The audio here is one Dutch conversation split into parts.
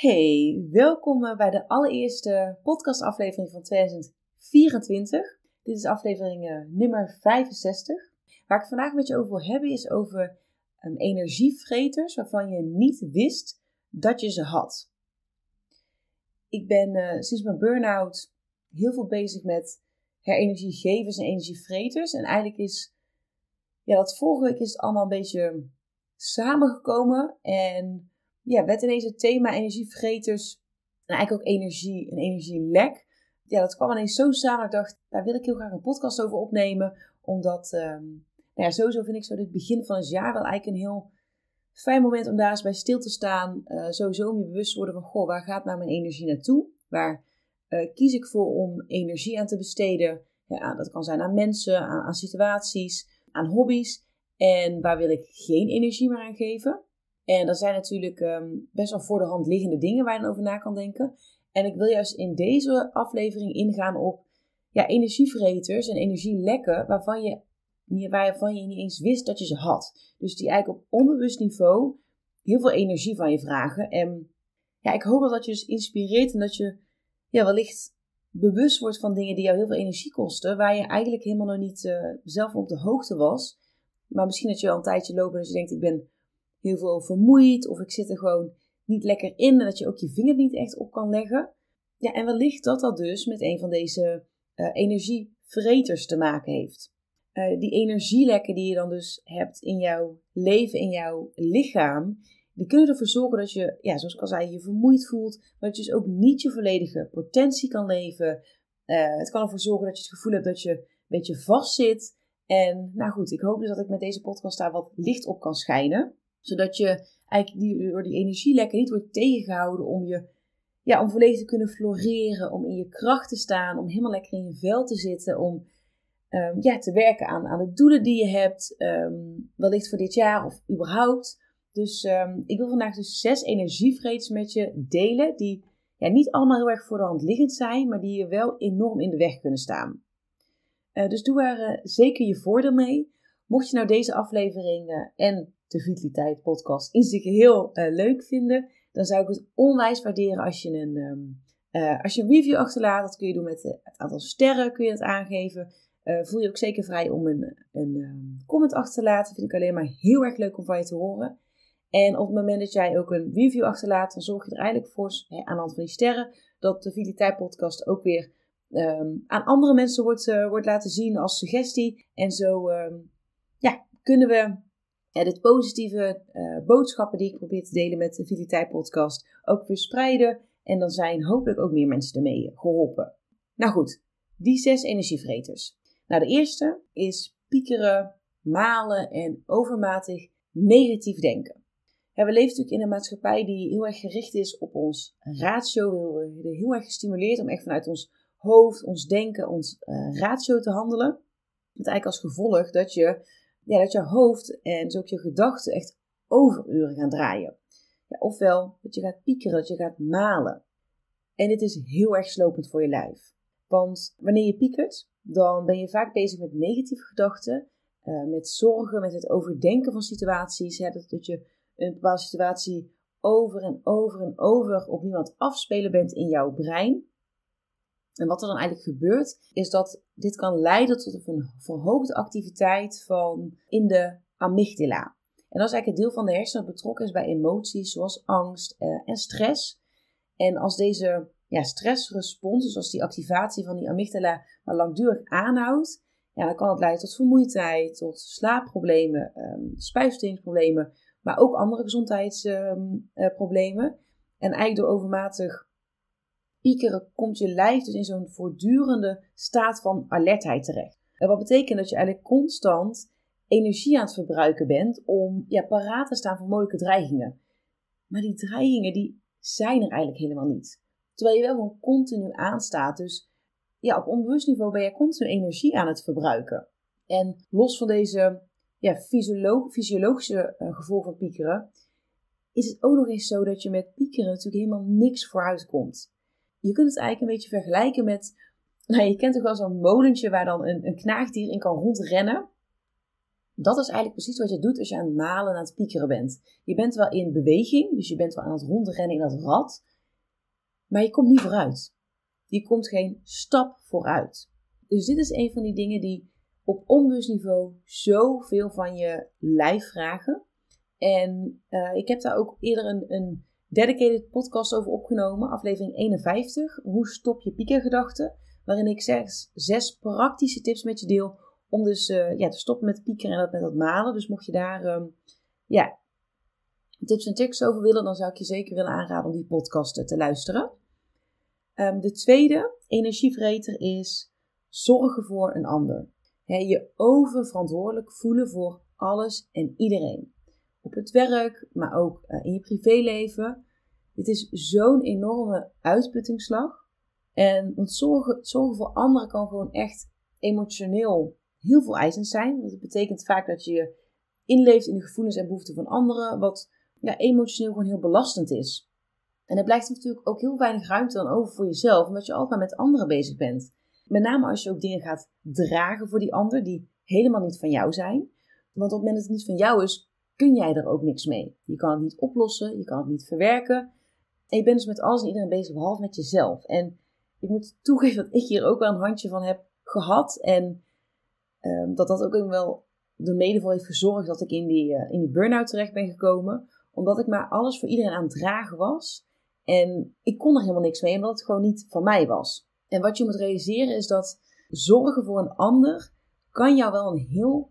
Hey, welkom bij de allereerste podcastaflevering van 2024. Dit is aflevering uh, nummer 65. Waar ik vandaag met je over wil hebben is over um, energievreters waarvan je niet wist dat je ze had. Ik ben uh, sinds mijn burn-out heel veel bezig met herenergiegevers en energievreters. En eigenlijk is ja, dat vorige week is allemaal een beetje samengekomen. En ja, werd ineens het thema energievreters en eigenlijk ook energie en energielek. Ja, dat kwam ineens zo samen. Ik dacht, daar wil ik heel graag een podcast over opnemen. Omdat, um, nou ja, sowieso vind ik zo dit begin van het jaar wel eigenlijk een heel fijn moment om daar eens bij stil te staan. Uh, sowieso om je bewust te worden van, goh, waar gaat nou mijn energie naartoe? Waar uh, kies ik voor om energie aan te besteden? Ja, dat kan zijn aan mensen, aan, aan situaties, aan hobby's. En waar wil ik geen energie meer aan geven? En dat zijn natuurlijk um, best wel voor de hand liggende dingen waar je dan over na kan denken. En ik wil juist in deze aflevering ingaan op ja, energievreters en energielekken waarvan je, waarvan je niet eens wist dat je ze had. Dus die eigenlijk op onbewust niveau heel veel energie van je vragen. En ja, ik hoop dat je dus inspireert en dat je ja, wellicht bewust wordt van dingen die jou heel veel energie kosten, waar je eigenlijk helemaal nog niet uh, zelf op de hoogte was. Maar misschien dat je al een tijdje loopt en dat je denkt, ik ben heel veel vermoeid of ik zit er gewoon niet lekker in en dat je ook je vinger niet echt op kan leggen. Ja, en wellicht dat dat dus met een van deze uh, energievreters te maken heeft. Uh, die energielekken die je dan dus hebt in jouw leven, in jouw lichaam, die kunnen ervoor zorgen dat je, ja, zoals ik al zei, je vermoeid voelt, maar dat je dus ook niet je volledige potentie kan leven. Uh, het kan ervoor zorgen dat je het gevoel hebt dat je een beetje vastzit. En nou goed, ik hoop dus dat ik met deze podcast daar wat licht op kan schijnen zodat je eigenlijk die, door die energielekken niet wordt tegengehouden om je ja, om volledig te kunnen floreren, om in je kracht te staan, om helemaal lekker in je vel te zitten, om um, ja, te werken aan, aan de doelen die je hebt, um, wellicht voor dit jaar of überhaupt. Dus um, ik wil vandaag dus zes energievreters met je delen, die ja, niet allemaal heel erg voor de hand liggend zijn, maar die je wel enorm in de weg kunnen staan. Uh, dus doe er uh, zeker je voordeel mee. Mocht je nou deze aflevering en de Vitaliteit podcast in zich heel uh, leuk vinden, dan zou ik het onwijs waarderen als je een, um, uh, als je een review achterlaat. Dat kun je doen met uh, het aantal sterren, kun je het aangeven. voel je ook zeker vrij om een, een um, comment achter te laten. Vind ik alleen maar heel erg leuk om van je te horen. En op het moment dat jij ook een review achterlaat, dan zorg je er eigenlijk voor, hè, aan de hand van die sterren, dat de Vitaliteit podcast ook weer um, aan andere mensen wordt, wordt laten zien als suggestie. En zo ja, kunnen we ja, dit positieve uh, boodschappen die ik probeer te delen met de Vitaliteit Podcast ook verspreiden. En dan zijn hopelijk ook meer mensen ermee geholpen. Nou goed, die zes energievreters. Nou, de eerste is piekeren, malen en overmatig negatief denken. We leven natuurlijk in een maatschappij die heel erg gericht is op ons ratio. We worden heel erg gestimuleerd om echt vanuit ons hoofd, ons denken, ons uh, ratio te handelen. Met eigenlijk als gevolg dat je ja, dat je hoofd en dus ook je gedachten echt overuren gaan draaien. Ja, ofwel dat je gaat piekeren, dat je gaat malen. En dit is heel erg slopend voor je lijf. Want wanneer je piekert, dan ben je vaak bezig met negatieve gedachten, uh, met zorgen, met het overdenken van situaties. Dat, je een bepaalde situatie over en over en over op iemand afspelen bent in jouw brein. En wat er dan eigenlijk gebeurt, is dat dit kan leiden tot een verhoogde activiteit van in de amygdala. En dat is eigenlijk het deel van de hersenen dat betrokken is bij emoties zoals angst eh, en stress. En als deze ja, stressrespons, dus als die activatie van die amygdala maar langdurig aanhoudt, ja, dan kan het leiden tot vermoeidheid, tot slaapproblemen, um, spijsverteringsproblemen, maar ook andere gezondheidsproblemen. En eigenlijk door overmatig piekeren komt je lijf dus in zo'n voortdurende staat van alertheid terecht. En wat betekent dat je eigenlijk constant energie aan het verbruiken bent om ja, paraat te staan voor mogelijke dreigingen. Maar die dreigingen die zijn er eigenlijk helemaal niet. Terwijl je wel gewoon continu aanstaat. Dus ja, op onbewust niveau ben je continu energie aan het verbruiken. En los van deze ja, fysiologische uh, gevolgen van piekeren, is het ook nog eens zo dat je met piekeren natuurlijk helemaal niks vooruit komt. Je kunt het eigenlijk een beetje vergelijken met, nou je kent toch wel zo'n molentje waar dan een, een knaagdier in kan rondrennen. Dat is eigenlijk precies wat je doet als je aan het malen, aan het piekeren bent. Je bent wel in beweging, dus je bent wel aan het rondrennen in dat rad, maar je komt niet vooruit. Je komt geen stap vooruit. Dus dit is een van die dingen die op onbewust niveau zoveel van je lijf vragen. En uh, ik heb daar ook eerder een, een dedicated podcast over opgenomen, aflevering 51. Hoe stop je piekergedachten? Waarin ik zes, zes praktische tips met je deel om dus uh, ja, te stoppen met piekeren en dat met dat malen. Dus mocht je daar um, ja, tips en tricks over willen, dan zou ik je zeker willen aanraden om die podcast te luisteren. Um, de tweede energievreter is zorgen voor een ander. Je oververantwoordelijk voelen voor alles en iedereen op het werk, maar ook uh, in je privéleven. Dit is zo'n enorme uitputtingsslag. En want zorgen, zorgen voor anderen kan gewoon echt emotioneel heel veel eisend zijn. Want het betekent vaak dat je je inleeft in de gevoelens en behoeften van anderen, wat ja, emotioneel gewoon heel belastend is. En er blijft natuurlijk ook heel weinig ruimte dan over voor jezelf, omdat je altijd maar met anderen bezig bent. Met name als je ook dingen gaat dragen voor die ander die helemaal niet van jou zijn. Want op het moment dat het niet van jou is, kun jij er ook niks mee. Je kan het niet oplossen, je kan het niet verwerken. En je bent dus met alles en iedereen bezig, behalve met jezelf. En ik moet toegeven dat ik hier ook wel een handje van heb gehad. En um, dat dat ook wel de mede voor heeft gezorgd dat ik in die, uh, in die burn-out terecht ben gekomen. Omdat ik maar alles voor iedereen aan het dragen was. En ik kon er helemaal niks mee, omdat het gewoon niet van mij was. En wat je moet realiseren is dat zorgen voor een ander kan jou wel een heel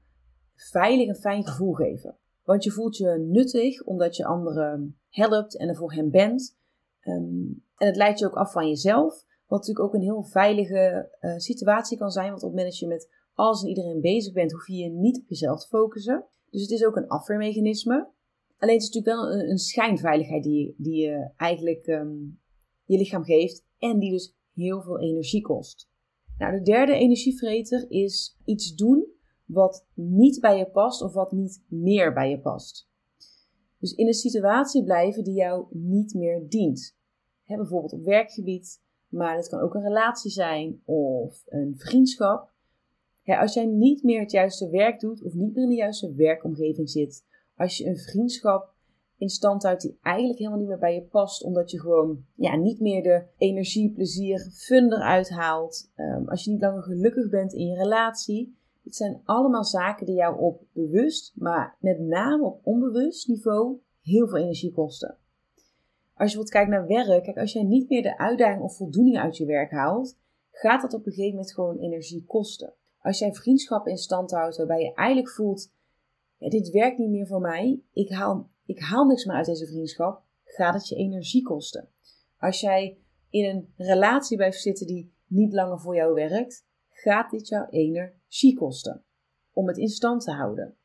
veilig en fijn gevoel geven. Want je voelt je nuttig omdat je anderen helpt en er voor hen bent. Um, en het leidt je ook af van jezelf. Wat natuurlijk ook een heel veilige uh, situatie kan zijn. Want op het moment dat je met alles en iedereen bezig bent, hoef je je niet op jezelf te focussen. Dus het is ook een afweermechanisme. Alleen het is natuurlijk wel een, schijnveiligheid die, die je eigenlijk um, je lichaam geeft. En die dus heel veel energie kost. Nou, de derde energievreter is iets doen wat niet bij je past of wat niet meer bij je past. Dus in een situatie blijven die jou niet meer dient. bijvoorbeeld op werkgebied, maar het kan ook een relatie zijn of een vriendschap. als jij niet meer het juiste werk doet of niet meer in de juiste werkomgeving zit, als je een vriendschap in stand houdt die eigenlijk helemaal niet meer bij je past, omdat je gewoon ja, niet meer de energie, plezier, fun eruit haalt, um, als je niet langer gelukkig bent in je relatie, het zijn allemaal zaken die jou op bewust, maar met name op onbewust niveau heel veel energie kosten. Als je wilt kijken naar werk, kijk, als jij niet meer de uitdaging of voldoening uit je werk haalt, gaat dat op een gegeven moment gewoon energie kosten. Als jij vriendschappen in stand houdt waarbij je eigenlijk voelt, dit werkt niet meer voor mij, ik haal, ik haal niks meer uit deze vriendschap, gaat het je energie kosten. Als jij in een relatie blijft zitten die niet langer voor jou werkt, gaat dit jouw energie kosten om het in stand te houden.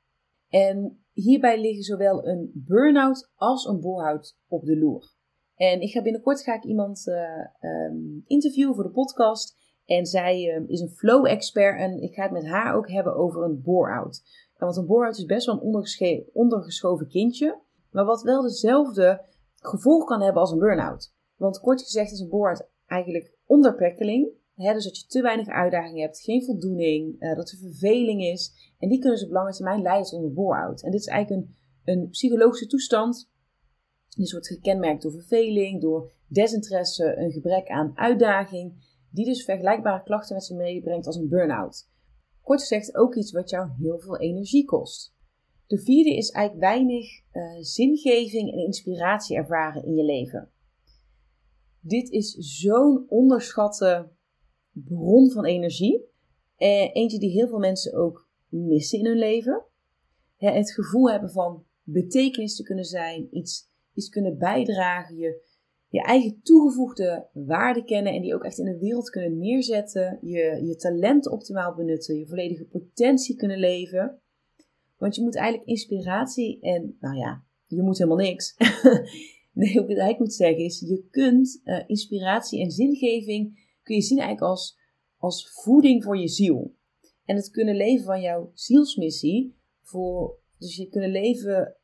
En hierbij liggen zowel een burn-out als een bore-out op de loer. En ik ga binnenkort ga ik iemand uh, interviewen voor de podcast. En zij uh, is een flow-expert en ik ga het met haar ook hebben over een bore-out. Want een bore-out is best wel een ondergeschoven kindje, maar wat wel dezelfde gevolg kan hebben als een burn-out. Want kort gezegd is een bore-out eigenlijk onderprikkeling dus dat je te weinig uitdaging hebt, geen voldoening, uh, dat er verveling is. En die kunnen ze op lange termijn leiden tot een bore-out. En dit is eigenlijk een, een psychologische toestand. Die wordt gekenmerkt door verveling, door desinteresse, een gebrek aan uitdaging. Die dus vergelijkbare klachten met zich meebrengt als een burn-out. Kort gezegd ook iets wat jou heel veel energie kost. De vierde is eigenlijk weinig uh, zingeving en inspiratie ervaren in je leven. Dit is zo'n onderschatte bron van energie. Eh, eentje die heel veel mensen ook missen in hun leven. het gevoel hebben van betekenis te kunnen zijn, iets, iets kunnen bijdragen, je, je eigen toegevoegde waarde kennen en die ook echt in de wereld kunnen neerzetten, je, je talent optimaal benutten, je volledige potentie kunnen leven. Want je moet eigenlijk inspiratie en, nou ja, je moet helemaal niks. nee, wat ik moet zeggen is, je kunt uh, inspiratie en zingeving, kun je zien eigenlijk als, als voeding voor je ziel. En het kunnen leven van jouw zielsmissie, voor, dus je kunnen leven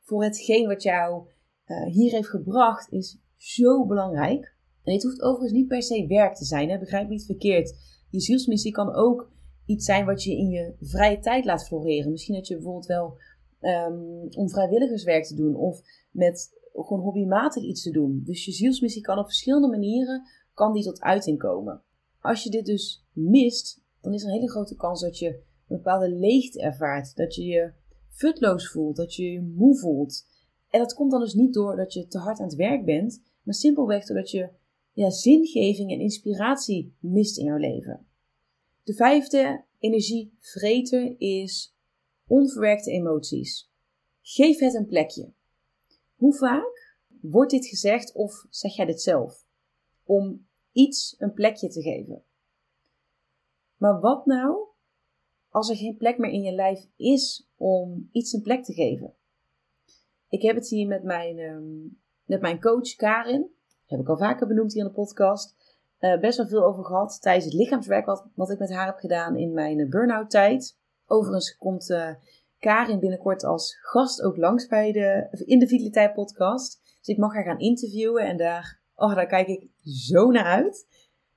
voor hetgeen wat jou uh, hier heeft gebracht, is zo belangrijk. En het hoeft overigens niet per se werk te zijn, hè? begrijp niet verkeerd. Je zielsmissie kan ook iets zijn wat je in je vrije tijd laat floreren. Misschien dat je bijvoorbeeld wel um, om vrijwilligerswerk te doen of met gewoon hobbymatig iets te doen. Dus je zielsmissie kan op verschillende manieren kan die tot uiting komen. Als je dit dus mist, dan is er een hele grote kans dat je een bepaalde leegte ervaart. Dat je je futloos voelt, dat je je moe voelt. En dat komt dan dus niet door dat je te hard aan het werk bent, maar simpelweg doordat je ja, zingeving en inspiratie mist in jouw leven. De vijfde energievreter is onverwerkte emoties. Geef het een plekje. Hoe vaak wordt dit gezegd of zeg jij dit zelf? Om iets een plekje te geven. Maar wat nou als er geen plek meer in je lijf is om iets een plek te geven? Ik heb het hier met mijn, ehm, met mijn coach Karin, heb ik al vaker benoemd hier in de podcast, uh, best wel veel over gehad tijdens het lichaamswerk wat, wat ik met haar heb gedaan in mijn uh, burn-out tijd. Overigens komt uh, Karin binnenkort als gast ook langs bij de, in de Vitaliteit podcast. Dus ik mag haar gaan interviewen en daar, oh, daar kijk ik zo naar uit.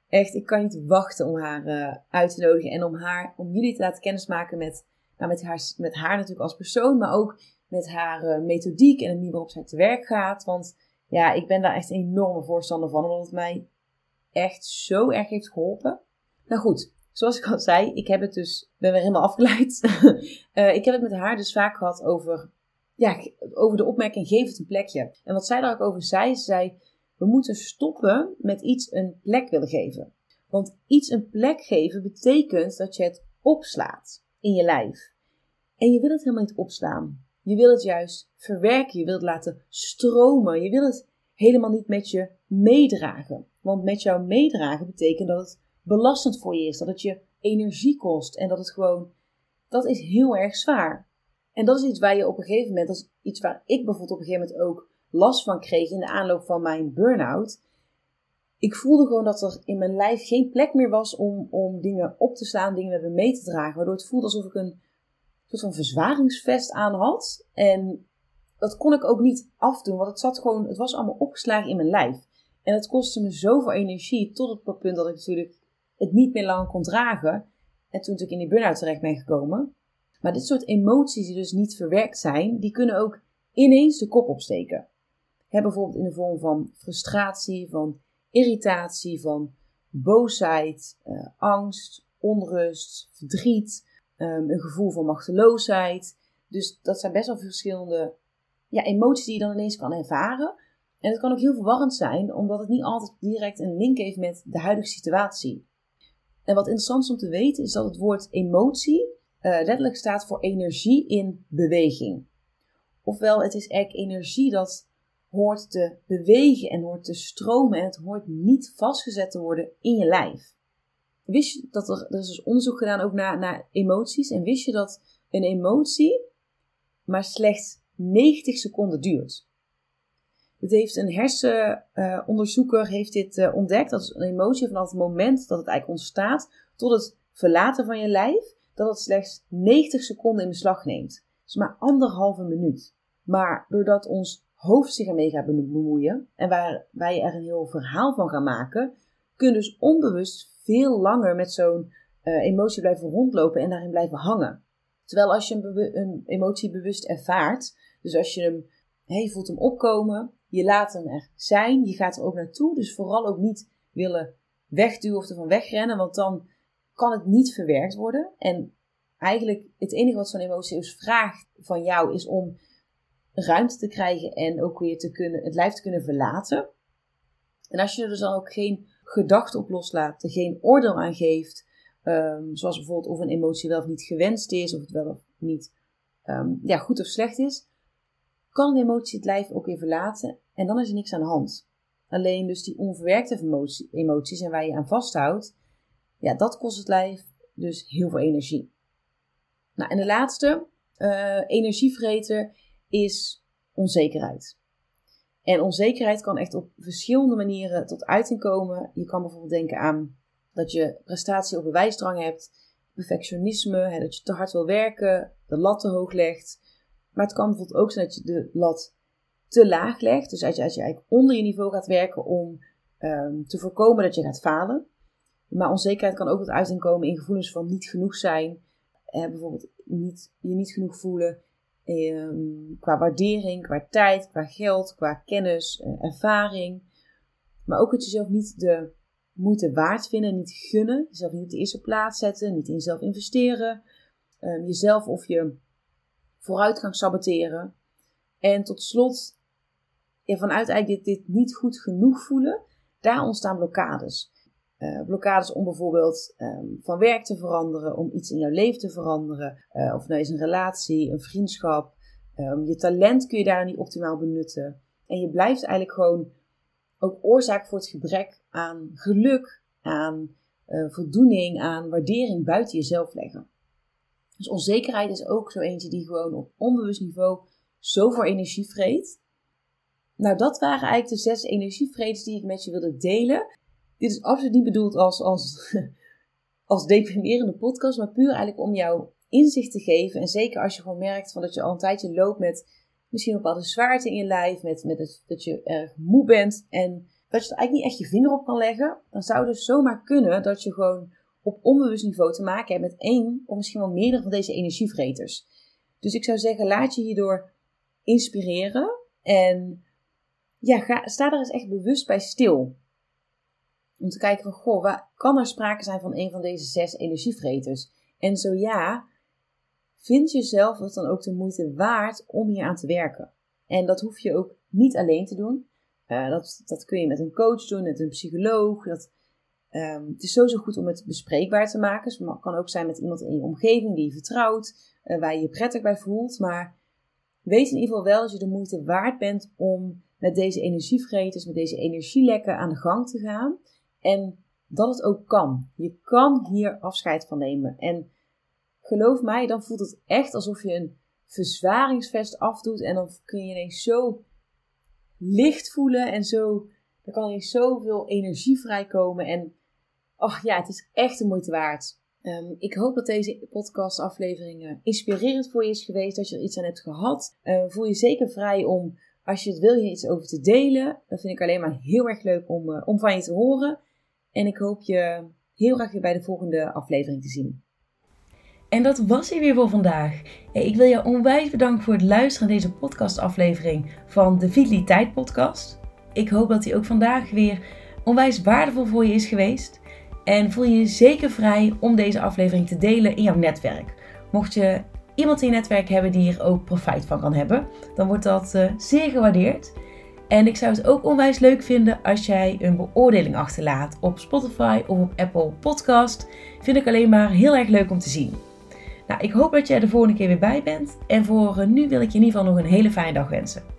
Echt, ik kan niet wachten om haar uit te nodigen en om, haar, om jullie te laten kennismaken met, nou, met, haar, met haar natuurlijk als persoon, maar ook met haar methodiek en de manier waarop zij te werk gaat. Want ja, ik ben daar echt een enorme voorstander van, omdat het mij echt zo erg heeft geholpen. Nou goed, zoals ik al zei, ik heb het dus, ben weer helemaal afgeleid. uh, ik heb het met haar dus vaak gehad over, ja, over de opmerking geef het een plekje. En wat zij daar ook over zei, ze zei, we moeten stoppen met iets een plek willen geven. Want iets een plek geven betekent dat je het opslaat in je lijf. En je wil het helemaal niet opslaan. Je wil het juist verwerken, je wil het laten stromen, je wil het helemaal niet met je meedragen. Want met jou meedragen betekent dat het belastend voor je is, dat het je energie kost en dat het gewoon, dat is heel erg zwaar. En dat is iets waar je op een gegeven moment, dat is iets waar ik bijvoorbeeld op een gegeven moment ook last van kreeg in de aanloop van mijn burn-out. Ik voelde gewoon dat er in mijn lijf geen plek meer was om, om dingen op te slaan, dingen met me mee te dragen. Waardoor het voelde alsof ik een soort van verzwaringsvest aan had. En dat kon ik ook niet afdoen, want het zat gewoon, het was allemaal opgeslagen in mijn lijf. En het kostte me zoveel energie tot het punt dat ik natuurlijk het niet meer lang kon dragen. En toen ik in die burn-out terecht ben gekomen. Maar dit soort emoties die dus niet verwerkt zijn, die kunnen ook ineens de kop opsteken. He, bijvoorbeeld in de vorm van frustratie, van irritatie, van boosheid, uh, angst, onrust, verdriet, um, een gevoel van machteloosheid. Dus dat zijn best wel verschillende ja, emoties die je dan ineens kan ervaren. En het kan ook heel verwarrend zijn, omdat het niet altijd direct een link heeft met de huidige situatie. En wat interessant is om te weten, is dat het woord emotie uh, letterlijk staat voor energie in beweging. Ofwel, het is eigenlijk energie dat hoort te bewegen en hoort te stromen en het hoort niet vastgezet te worden in je lijf. Wist je dat er, er is dus onderzoek gedaan ook naar, naar emoties en wist je dat een emotie maar slechts 90 seconden duurt? Het heeft een hersenonderzoeker heeft dit uh, ontdekt. Dat is een emotie vanaf het moment dat het eigenlijk ontstaat tot het verlaten van je lijf. Dat het slechts 90 seconden in beslag neemt. Dus maar anderhalve minuut. Maar doordat ons hoofd zich ermee gaat bemoeien en waar wij er een heel verhaal van gaan maken, kun je dus onbewust veel langer met zo'n uh, emotie blijven rondlopen en daarin blijven hangen. Terwijl als je een, een emotie bewust ervaart, dus als je hem, hey, voelt hem opkomen, je laat hem er zijn. Je gaat er ook naartoe. Dus vooral ook niet willen wegduwen of ervan wegrennen. Want dan kan het niet verwerkt worden. En eigenlijk het enige wat zo'n emotie dus vraagt van jou is om ruimte te krijgen en ook weer te kunnen, het lijf te kunnen verlaten. En als je er dus dan ook geen gedachten op loslaat, er geen oordeel aan geeft, um, zoals bijvoorbeeld of een emotie wel of niet gewenst is, of het wel of niet um, ja, goed of slecht is, kan een emotie het lijf ook weer verlaten en dan is er niks aan de hand. Alleen dus die onverwerkte emoties en waar je aan vasthoudt, ja, dat kost het lijf dus heel veel energie. Nou, en de laatste, uh, energievreter is onzekerheid. En onzekerheid kan echt op verschillende manieren tot uiting komen. Je kan bijvoorbeeld denken aan dat je prestatie op bewijsdrang hebt, perfectionisme, hè, dat je te hard wil werken, de lat te hoog legt. Maar het kan bijvoorbeeld ook zijn dat je de lat te laag legt. Dus dat je, als je eigenlijk onder je niveau gaat werken om um, te voorkomen dat je gaat falen. Maar onzekerheid kan ook tot uiting komen in gevoelens van niet genoeg zijn. Bijvoorbeeld niet, je niet genoeg voelen eh, qua waardering, qua tijd, qua geld, qua kennis, eh, ervaring. Maar ook het jezelf niet de moeite waard vinden, niet gunnen. Jezelf niet op de eerste plaats zetten, niet in jezelf investeren. Ehm, jezelf of je vooruitgang saboteren. En tot slot, vanuit eigenlijk dit, dit niet goed genoeg voelen, daar ontstaan blokkades. Uh, blokkades om bijvoorbeeld um, van werk te veranderen, om iets in jouw leven te veranderen. Uh, of nou is een relatie, een vriendschap. Um, je talent kun je daar niet optimaal benutten. En je blijft eigenlijk gewoon ook oorzaak voor het gebrek aan geluk, aan uh, voldoening, aan waardering buiten jezelf leggen. Dus onzekerheid is ook zo eentje die gewoon op onbewust niveau zoveel energie vreet. Nou, dat waren eigenlijk de zes energievreders die ik met je wilde delen. Dit is absoluut niet bedoeld als, als, als deprimerende podcast, maar puur eigenlijk om jou inzicht te geven. En zeker als je gewoon merkt van dat je al een tijdje loopt met misschien een bepaalde zwaarte in je lijf, met, met het, dat je erg moe bent en dat je er eigenlijk niet echt je vinger op kan leggen, dan zou het dus zomaar kunnen dat je gewoon op onbewust niveau te maken hebt met één of misschien wel meerdere van deze energievreters. Dus ik zou zeggen, laat je hierdoor inspireren en ja, ga, sta er eens echt bewust bij stil. Om te kijken van, goh, kan er sprake zijn van een van deze zes energievreters? En zo ja, vind jezelf het dan ook de moeite waard om hier aan te werken? En dat hoef je ook niet alleen te doen. Uh, dat, dat kun je met een coach doen, met een psycholoog. Dat, um, het is sowieso goed om het bespreekbaar te maken. Het kan ook zijn met iemand in je omgeving die je vertrouwt, uh, waar je je prettig bij voelt. Maar weet in ieder geval wel dat je de moeite waard bent om met deze energievreters, met deze energielekken aan de gang te gaan. En dat het ook kan. Je kan hier afscheid van nemen. En geloof mij, dan voelt het echt alsof je een verzwaringsvest afdoet. En dan kun je ineens zo licht voelen. En zo, er kan ineens zoveel energie vrijkomen. En ach ja, het is echt de moeite waard. Um, ik hoop dat deze podcastaflevering inspirerend voor je is geweest. Dat je er iets aan hebt gehad. Uh, voel je zeker vrij om als je het wil hier iets over te delen, dan vind ik alleen maar heel erg leuk om, uh, om van je te horen. En ik hoop je heel graag weer bij de volgende aflevering te zien. En dat was hij weer voor vandaag. Ik wil je onwijs bedanken voor het luisteren naar deze podcastaflevering van de Vitaliteit Podcast. Ik hoop dat hij ook vandaag weer onwijs waardevol voor je is geweest. En voel je je zeker vrij om deze aflevering te delen in jouw netwerk. Mocht je iemand in je netwerk hebben die hier ook profijt van kan hebben, dan wordt dat uh, zeer gewaardeerd. En ik zou het ook onwijs leuk vinden als jij een beoordeling achterlaat op Spotify of op Apple Podcast. Vind ik alleen maar heel erg leuk om te zien. Nou, ik hoop dat jij de volgende keer weer bij bent. En voor nu wil ik je in ieder geval nog een hele fijne dag wensen.